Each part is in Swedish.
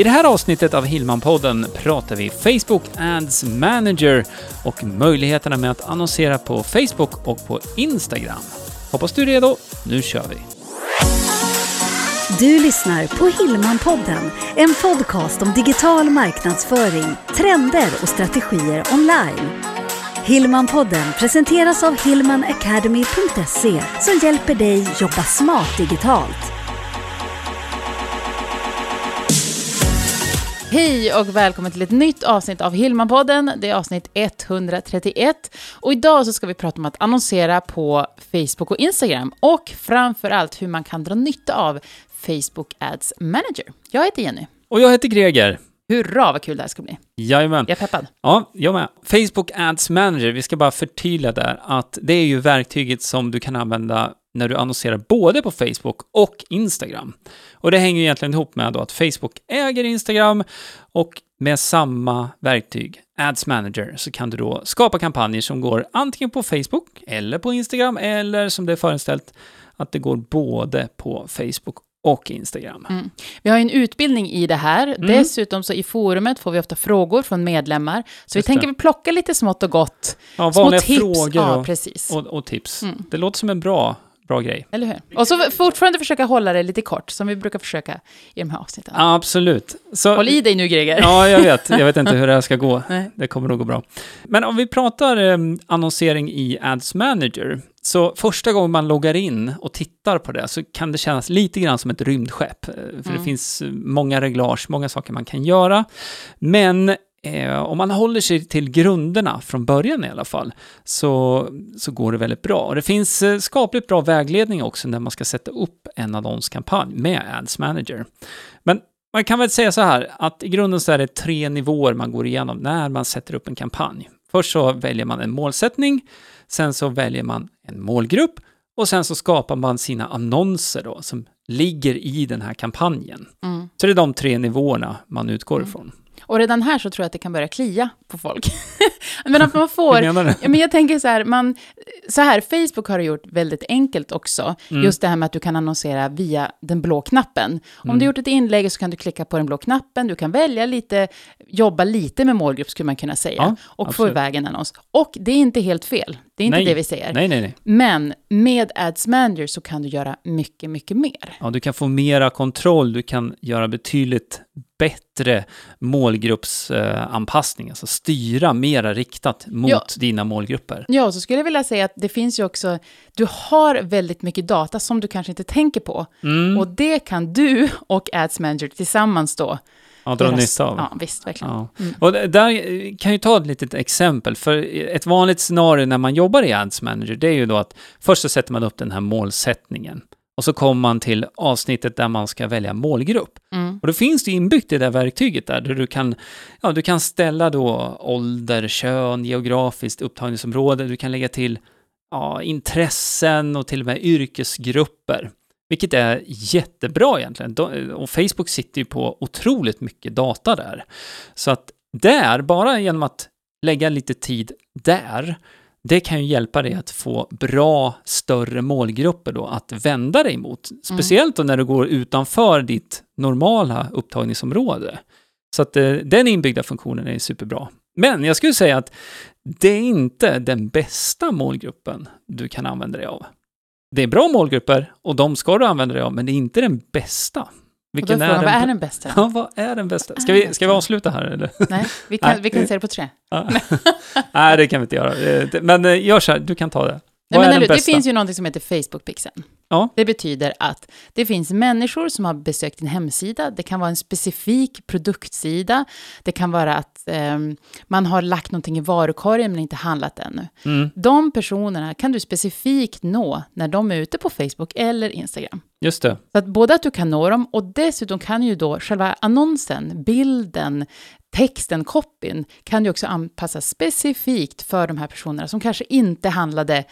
I det här avsnittet av Hillman-podden pratar vi Facebook Ads Manager och möjligheterna med att annonsera på Facebook och på Instagram. Hoppas du är redo. Nu kör vi! Du lyssnar på Hillman-podden, en podcast om digital marknadsföring, trender och strategier online. Hillman-podden presenteras av hillmanacademy.se som hjälper dig jobba smart digitalt. Hej och välkommen till ett nytt avsnitt av Hillman-podden. Det är avsnitt 131. Och idag så ska vi prata om att annonsera på Facebook och Instagram och framför allt hur man kan dra nytta av Facebook Ads Manager. Jag heter Jenny. Och jag heter Greger. Hurra vad kul det här ska bli. Jajamän. Jag är peppad. Ja, jag med. Facebook Ads Manager, vi ska bara förtydliga där att det är ju verktyget som du kan använda när du annonserar både på Facebook och Instagram. Och det hänger egentligen ihop med att Facebook äger Instagram och med samma verktyg, Ads Manager, så kan du då skapa kampanjer som går antingen på Facebook eller på Instagram eller som det är föreställt att det går både på Facebook och Instagram. Mm. Vi har ju en utbildning i det här. Mm. Dessutom så i forumet får vi ofta frågor från medlemmar. Så vi Just tänker det. vi plocka lite smått och gott. Ja, Små vanliga tips. frågor Ja, och, och, och tips. Mm. Det låter som en bra, bra grej. Eller hur? Och så fortfarande försöka hålla det lite kort, som vi brukar försöka i de här avsnitten. Absolut. Så, Håll i dig nu, Greger. Ja, jag vet. Jag vet inte hur det här ska gå. Nej. Det kommer nog gå bra. Men om vi pratar eh, annonsering i Ads Manager, så första gången man loggar in och tittar på det så kan det kännas lite grann som ett rymdskepp. eh, För det Mm. finns eh, många reglage, många saker man kan göra. Men eh, om man håller sig till grunderna från början i alla fall, så, så går det väldigt bra. Och det finns eh, skapligt bra vägledning också när man ska sätta upp en annonskampanj med Ads Manager. Men man kan väl säga så här, att i grunden så är det tre nivåer man går igenom när man sätter upp en kampanj. Först så väljer man en målsättning, sen så väljer man en målgrupp och sen så skapar man sina annonser då som ligger i den här kampanjen. Mm. Så det är de tre nivåerna man utgår Mm. ifrån. Och redan här så tror jag att det kan börja klia på folk. Men att man Hur får... menar du? Men jag tänker så här, man, så här, Facebook har det gjort väldigt enkelt också. Mm. Just det här med att du kan annonsera via den blå knappen. Om Mm. du gjort ett inlägg så kan du klicka på den blå knappen, du kan välja lite, jobba lite med målgrupp skulle man kunna säga, Ja, och få absolut. iväg en annons. Och det är inte helt fel, det är inte Nej. det vi säger. Nej, nej, nej. Men med Ads Manager så kan du göra mycket, mycket mer. Ja, du kan få mera kontroll, du kan göra betydligt bättre målgruppsanpassning, alltså styra mera riktat mot Ja. dina målgrupper. Ja, så skulle jag vilja säga att det finns ju också, du har väldigt mycket data som du kanske inte tänker på. Mm. Och det kan du och Ads Manager tillsammans då. ja, dra nytta av. Ja, visst, verkligen. Ja. Mm. Och där eh, kan jag ta ett litet exempel, för ett vanligt scenario när man jobbar i Ads Manager, det är ju då att först så sätter man upp den här målsättningen och så kommer man till avsnittet där man ska välja målgrupp. Mm. Och då finns det inbyggt i det där verktyget där, där du kan, ja, du kan ställa då ålder, kön, geografiskt upptagningsområde, du kan lägga till ja, intressen och till och med yrkesgrupper. Vilket är jättebra egentligen. Och Facebook sitter ju på otroligt mycket data där. Så att där, bara genom att lägga lite tid där, det kan ju hjälpa dig att få bra, större målgrupper då att vända dig mot. Speciellt då när du går utanför ditt normala upptagningsområde. Så att eh, den inbyggda funktionen är superbra. Men jag skulle säga att det är inte den bästa målgruppen du kan använda dig av. Det är bra målgrupper och de ska du använda dig av, men det är inte den bästa. Och då Vilken är frågan, vad är den bästa? Ja, vad är den bästa? Ska vi, ska vi avsluta här eller? Nej, vi kan, Nej. vi kan se det på tre. Nej, det kan vi inte göra. Eh, Men eh, gör så här, du kan ta det. Nej, men det finns ju någonting som heter Facebook-pixeln. Ja. Det betyder att det finns människor som har besökt din hemsida. Det kan vara en specifik produktsida. Det kan vara att ehm, man har lagt någonting i varukorgen men inte handlat ännu. Mm, De personerna kan du specifikt nå när de är ute på Facebook eller Instagram. Just det. Så att både att du kan nå dem och dessutom kan ju då själva annonsen, bilden, texten, copyn kan ju också anpassas specifikt för de här personerna som kanske inte handlade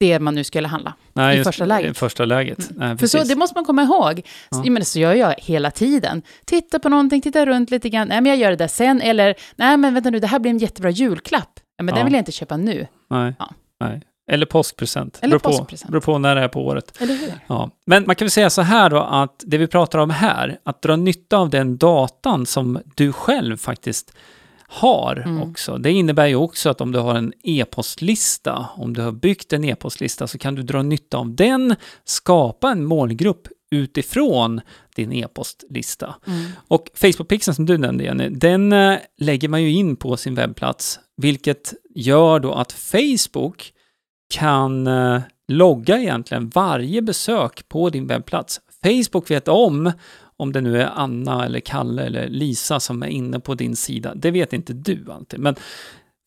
det man nu skulle handla. Nej, I första läget. Första läget. Nej, För så, det måste man komma ihåg. Ja. Menar, så gör jag hela tiden. Titta på någonting, titta runt lite grann. Nej, men jag gör det där sen. Eller, nej, men vänta nu, det här blir en jättebra julklapp. Ja, men Ja. den vill jag inte köpa nu. Nej. Ja. Nej. Eller påskpresent. Eller beror, påskpresent. På, beror på när det är på året. Eller hur? Ja. Men man kan väl säga så här då att det vi pratar om här, att dra nytta av den datan som du själv faktiskt har Mm. också. Det innebär ju också att om du har en e-postlista, om du har byggt en e-postlista så kan du dra nytta av den, skapa en målgrupp utifrån din e-postlista. Mm. Och Facebook-pixeln som du nämnde Jenny, den eh, lägger man ju in på sin webbplats, vilket gör då att Facebook kan eh, logga egentligen varje besök på din webbplats. Facebook vet om om det nu är Anna eller Kalle eller Lisa som är inne på din sida. Det vet inte du alltid, men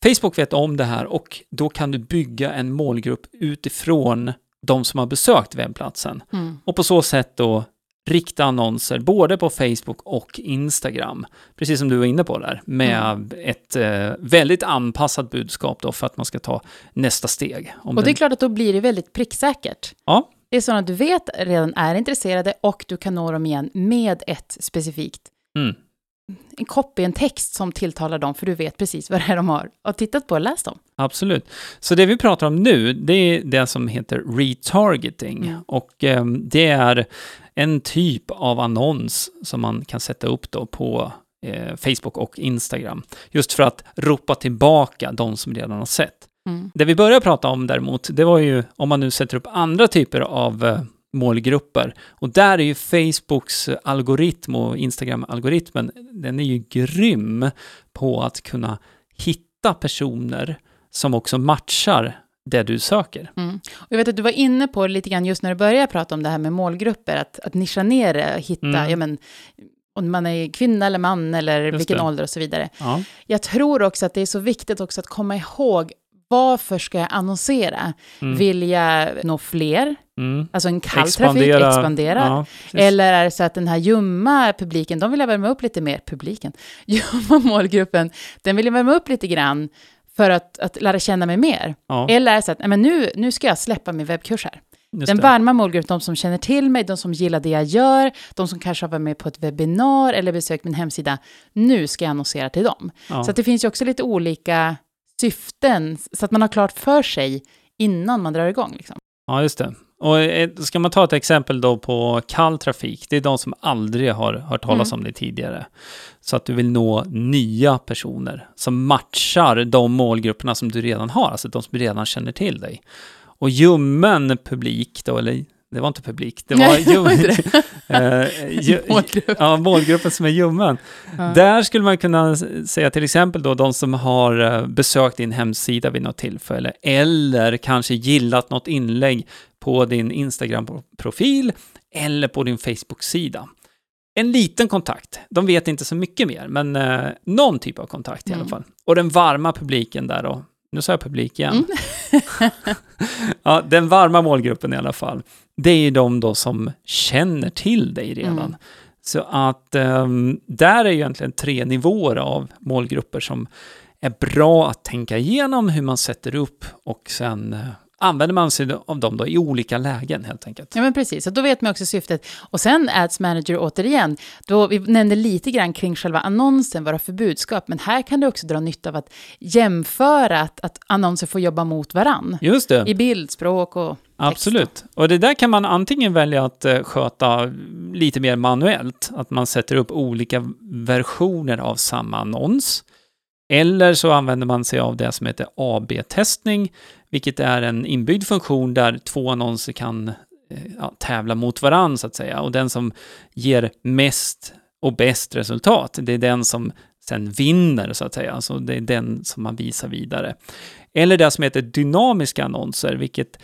Facebook vet om det här och då kan du bygga en målgrupp utifrån de som har besökt webbplatsen Mm. och på så sätt då rikta annonser både på Facebook och Instagram. Precis som du var inne på där, med ett eh, väldigt anpassat budskap då för att man ska ta nästa steg. Och det är den- klart att då blir det väldigt pricksäkert. Ja, Det är sådana du vet redan är intresserade och du kan nå dem igen med ett specifikt mm, en copy, en text som tilltalar dem, för du vet precis vad det är de har och tittat på och läst om. absolut. Så det vi pratar om nu, det är det som heter retargeting. Mm. Och eh, det är en typ av annons som man kan sätta upp då på eh, Facebook och Instagram. Just för att ropa tillbaka de som redan har sett. Mm. Det vi började prata om däremot, det var ju om man nu sätter upp andra typer av eh, målgrupper. Och där är ju Facebooks algoritm och Instagram-algoritmen, den är ju grym på att kunna hitta personer som också matchar det du söker. Mm. Och jag vet att du var inne på lite grann just när du började prata om det här med målgrupper, att, att nischa ner det, hitta, Mm. ja men, om man är kvinna eller man eller Just vilken det. ålder och så vidare. Ja, Jag tror också att det är så viktigt också att komma ihåg varför ska jag annonsera? Mm. Vill jag nå fler? mm. Alltså en kall trafik, expandera? Ja. Eller är det så att den här ljumma publiken, de vill jag värma upp lite mer, publiken, ljumma målgruppen, den vill jag värma upp lite grann för att, att lära känna mig mer. ja, Eller är det så att, nej, men nu, nu ska jag släppa min webbkurs här. just Den det. varma målgruppen, de som känner till mig, de som gillar det jag gör, de som kanske har varit med på ett webbinar eller besökt min hemsida, nu ska jag annonsera till dem. Ja. Så att det finns ju också lite olika syften, så att man har klart för sig innan man drar igång. Liksom. Ja, just det. Och eh, ska man ta ett exempel då på kall trafik, det är de som aldrig har hört talas Mm. om det tidigare. Så att du vill nå nya personer som matchar de målgrupperna som du redan har, alltså de som redan känner till dig. Och ljummen publik då, eller det var inte publik, det var Nej, ljum, eh, Målgrupp. ja, målgruppen som är ljummen. Ja. Där skulle man kunna säga till exempel då de som har eh, besökt din hemsida vid något tillfälle eller kanske gillat något inlägg på din Instagram-profil eller på din Facebook-sida. En liten kontakt. De vet inte så mycket mer, men eh, någon typ av kontakt i alla Mm. fall. Och den varma publiken där då. Nu sa jag publik igen. ja, den varma målgruppen i alla fall. Det är ju de då som känner till dig redan. Mm. Så att ehm, där är ju egentligen tre nivåer av målgrupper som är bra att tänka igenom hur man sätter upp och sen eh, använder man sig av dem då i olika lägen helt enkelt. Ja, men precis. Och då vet man också syftet. Och sen Ads Manager återigen, då vi nämnde lite grann kring själva annonsen, vad det har för budskap, men här kan du också dra nytta av att jämföra att, att annonser får jobba mot varann. Just det. I bildspråk och text. Absolut. Och det där kan man antingen välja att eh, sköta lite mer manuellt, att man sätter upp olika versioner av samma annons. Eller så använder man sig av det som heter AB-testning, vilket är en inbyggd funktion där två annonser kan eh, ja, tävla mot varandra, så att säga. Och den som ger mest och bäst resultat, det är den som sen vinner så att säga. Alltså det är den som man visar vidare. Eller det som heter dynamiska annonser, vilket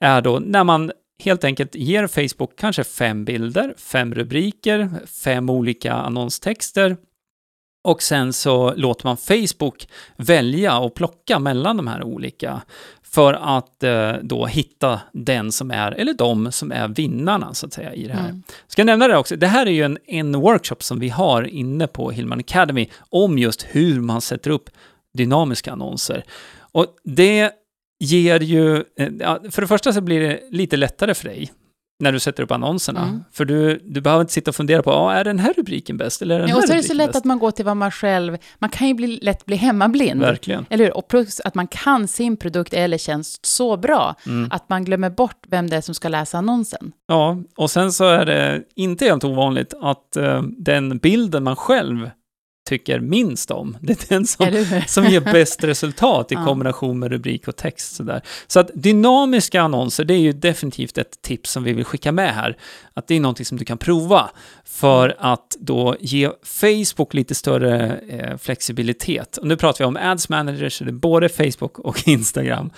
är då när man helt enkelt ger Facebook kanske fem bilder, fem rubriker, fem olika annonstexter och sen så låter man Facebook välja och plocka mellan de här olika för att eh, då hitta den som är, eller de som är vinnarna så att säga i det här. Mm. Ska jag nämna det också, det här är ju en, en workshop som vi har inne på Hillman Academy om just hur man sätter upp dynamiska annonser. Och det ger ju, eh, för det första så blir det lite lättare för dig. När du sätter upp annonserna. Mm. För du, du behöver inte sitta och fundera på, ja, är den här rubriken bäst eller är den Ja, här och så är det så lätt bäst? att man går till vad man själv... Man kan ju bli, lätt bli hemmablind. Verkligen. Eller hur? Och plus att man kan sin produkt eller tjänst så bra Mm. att man glömmer bort vem det är som ska läsa annonsen. Ja, och sen så är det inte helt ovanligt att eh, den bilden man själv tycker minst om, det är den som, som ger bäst resultat i kombination med rubrik och text. Sådär. Så att dynamiska annonser, det är ju definitivt ett tips som vi vill skicka med här. Att det är någonting som du kan prova för att då ge Facebook lite större eh, flexibilitet. Och nu pratar vi om Ads Manager, så det är både Facebook och Instagram.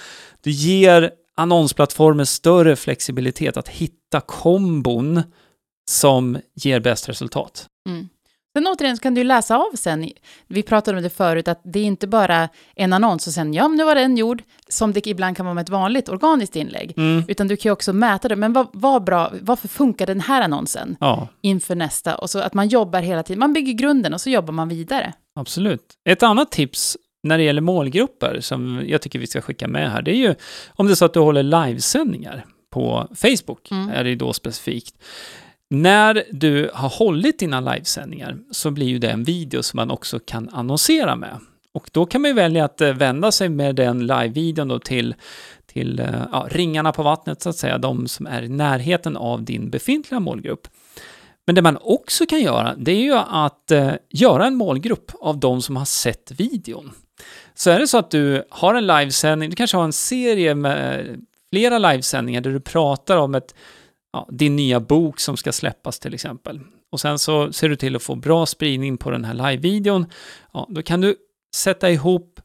Du ger annonsplattformen större flexibilitet att hitta kombon som ger bäst resultat. Mm. Sen återigen så kan du läsa av sen. Vi pratade om det förut, att det är inte bara en annons och sen, ja, nu var den gjord, som det ibland kan vara med ett vanligt organiskt inlägg. Mm. Utan du kan ju också mäta det. Men vad, vad bra, varför funkar den här annonsen Ja, inför nästa? Och så att man jobbar hela tiden. Man bygger grunden och så jobbar man vidare. Absolut. Ett annat tips när det gäller målgrupper som jag tycker vi ska skicka med här, det är ju om det är så att du håller livesändningar på Facebook, Mm. är det ju då specifikt. När du har hållit dina livesändningar så blir ju det en video som man också kan annonsera med. Och då kan man ju välja att eh, vända sig med den live-videon då till, till eh, ja, ringarna på vattnet så att säga, de som är i närheten av din befintliga målgrupp. Men det man också kan göra, det är ju att eh, göra en målgrupp av de som har sett videon. Så är det så att du har en livesändning, du kanske har en serie med eh, flera livesändningar där du pratar om ett, ja, din nya bok som ska släppas till exempel. Och sen så ser du till att få bra spridning på den här live-videon. Ja, då kan du sätta ihop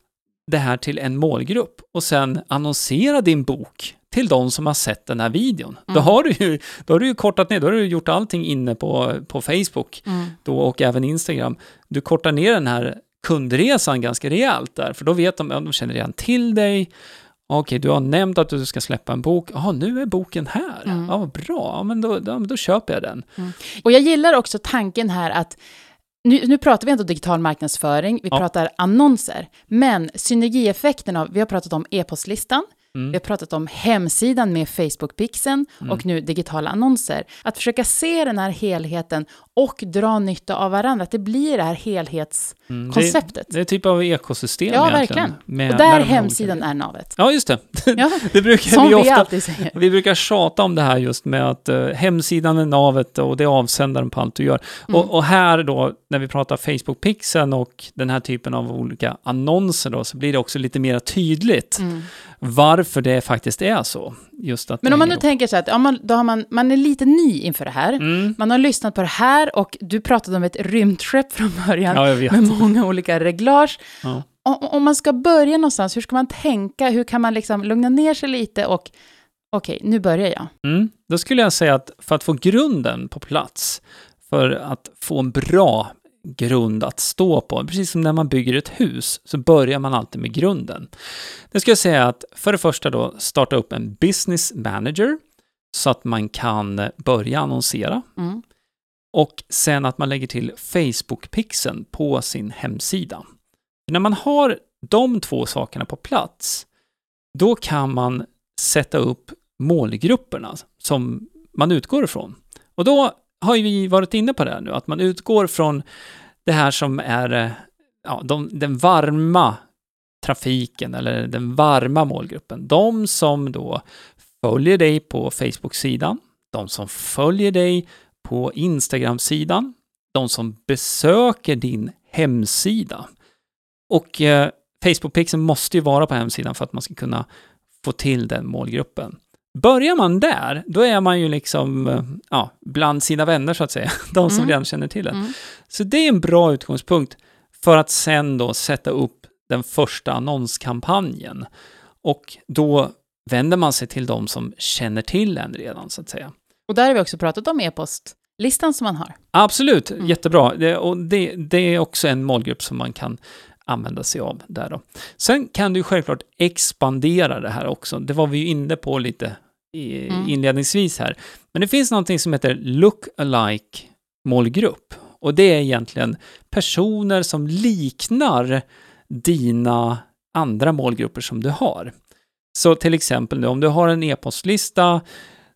det här till en målgrupp och sen annonsera din bok till de som har sett den här videon. Då, Mm. har du ju, då har du ju kortat ner, då har du gjort allting inne på, på Facebook då och även Instagram. Du kortar ner den här kundresan ganska rejält där, för då vet de, ja, de känner redan till dig. Okej, du har nämnt att du ska släppa en bok. Jaha, nu är boken här. Mm. Ja, vad bra. Ja, men då, då, då köper jag den. Och jag gillar också tanken här att nu, nu pratar vi inte om digital marknadsföring, vi Ja. pratar annonser, men synergieffekten av, vi har pratat om e-postlistan, Mm. vi har pratat om hemsidan med Facebook-pixeln och nu digitala annonser. Att försöka se den här helheten och dra nytta av varandra, att det blir det här helhetskonceptet. Mm, Det, det är typ av ekosystem Ja, egentligen. verkligen. Med- och där hemsidan olika- är navet. Ja, just det. Ja, Det brukar som vi vi ofta... alltid säger. Vi brukar tjata om det här just med att eh, hemsidan är navet och det är avsändaren på allt du gör. Mm. Och, och här då, när vi pratar Facebook-pixeln och den här typen av olika annonser då, så blir det också lite mer tydligt Mm. Varför det faktiskt är så. Just att Men om man nu hänger tänker så att ja, man, då har man, man är lite ny inför det här, ihop. Mm. man har lyssnat på det här och du pratade om ett rymdskepp från början Ja, med många olika reglage. Ja. Om, om man ska börja någonstans, hur ska man tänka? Hur kan man liksom lugna ner sig lite och okej, nu börjar jag. Mm. Då skulle jag säga att för att få grunden på plats, för att få en bra grund att stå på, precis som när man bygger ett hus, så börjar man alltid med grunden. Det ska jag säga att för det första då starta upp en business manager, så att man kan börja annonsera. Mm. Och sen att man lägger till Facebook-pixeln på sin hemsida. När man har de två sakerna på plats, då kan man sätta upp målgrupperna som man utgår ifrån. Och då har ju vi varit inne på det här nu, att man utgår från det här som är eh, ja, de, den varma trafiken eller den varma målgruppen. De som då följer dig på Facebook-sidan, de som följer dig på Instagram-sidan, de som besöker din hemsida. Och eh, Facebook-pixeln måste ju vara på hemsidan för att man ska kunna få till den målgruppen. Börjar man där, då är man ju liksom eh, ja, bland sina vänner så att säga, de som Mm. redan känner till den. Mm. Så det är en bra utgångspunkt för att sen då sätta upp den första annonskampanjen. Och då vänder man sig till de som känner till en redan så att säga. Och där har vi också pratat om e-postlistan som man har. Absolut, Mm. jättebra. Det, och det, det är också en målgrupp som man kan använda sig av där då. Sen kan du självklart expandera det här också. Det var vi ju inne på lite i, Mm. inledningsvis här. Men det finns någonting som heter look-alike målgrupp. Och det är egentligen personer som liknar dina andra målgrupper som du har. Så till exempel nu, om du har en e-postlista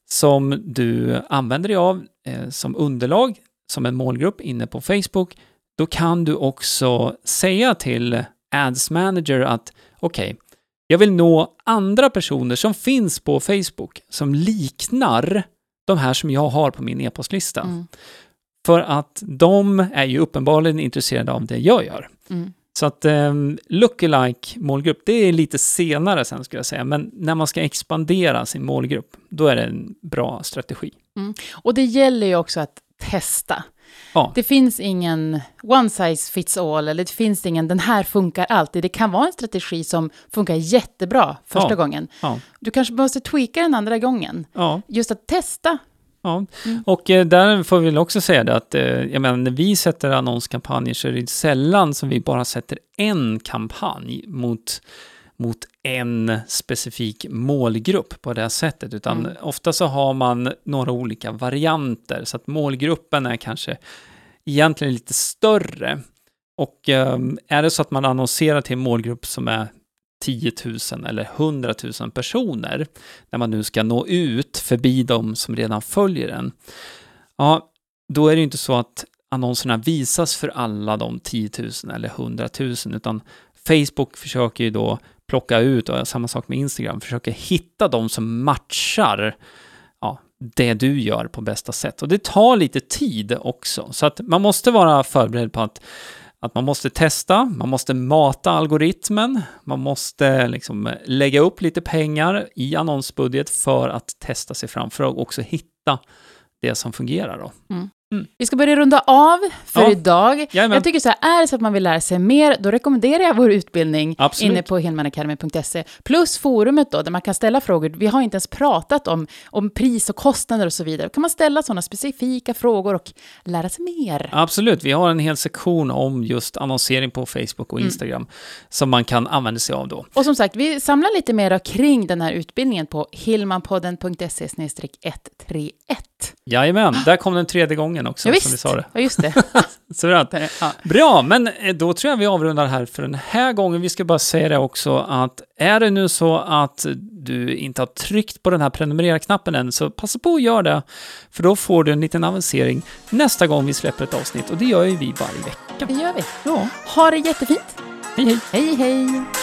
som du använder dig av eh, som underlag, som en målgrupp inne på Facebook, då kan du också säga till Ads Manager att okej, okay, jag vill nå andra personer som finns på Facebook som liknar de här som jag har på min e-postlista. Mm. För att de är ju uppenbarligen intresserade av det jag gör. Mm. Så att eh, lookalike målgrupp, det är lite senare sen skulle jag säga, men när man ska expandera sin målgrupp, då är det en bra strategi. Mm. Och det gäller ju också att testa. Ja. Det finns ingen one size fits all, eller det finns ingen den här funkar alltid. Det kan vara en strategi som funkar jättebra första ja. gången. Ja. Du kanske måste tweaka den andra gången. Just att testa Ja, mm. och eh, där får vi väl också säga det att, eh, jag menar, när vi sätter annonskampanjer så är det sällan som vi bara sätter en kampanj mot, mot en specifik målgrupp på det sättet, utan mm. ofta så har man några olika varianter, så att målgruppen är kanske egentligen lite större. Och eh, är det så att man annonserar till en målgrupp som är 10 000 eller 100 000 personer, när man nu ska nå ut förbi de som redan följer den, ja, då är det inte så att annonserna visas för alla de 10 000 eller 100 000, utan Facebook försöker ju då plocka ut, och samma sak med Instagram, försöker hitta de som matchar ja, det du gör på bästa sätt. Och det tar lite tid också, så att man måste vara förberedd på att att man måste testa, man måste mata algoritmen, man måste liksom lägga upp lite pengar i annonsbudget för att testa sig fram, för att också hitta det som fungerar. Då. Mm. Mm. Vi ska börja runda av för ja. idag. Jajamän. Jag tycker så här, är det så att man vill lära sig mer, då rekommenderar jag vår utbildning Absolut. inne på helmanacademy.se. Plus forumet då, där man kan ställa frågor. Vi har inte ens pratat om, om pris och kostnader och så vidare. Då kan man ställa sådana specifika frågor och lära sig mer. Absolut, vi har en hel sektion om just annonsering på Facebook och mm. Instagram mm. som man kan använda sig av då. Och som sagt, vi samlar lite mer kring den här utbildningen på hilmanpodden.se 131. Jajamän, där kom den tredje gången också, ja, som vi sa det. Ja, just det. Så ja. Bra, men eh, då tror jag vi avrundar här för den här gången. Vi ska bara säga det också att är det nu så att du inte har tryckt på den här prenumerera-knappen än, så passa på att göra det, för då får du en liten avancering nästa gång vi släpper ett avsnitt, och det gör ju vi varje vecka. Det gör vi. Ja. Ha det jättefint. Hej, hej. Hej, hej.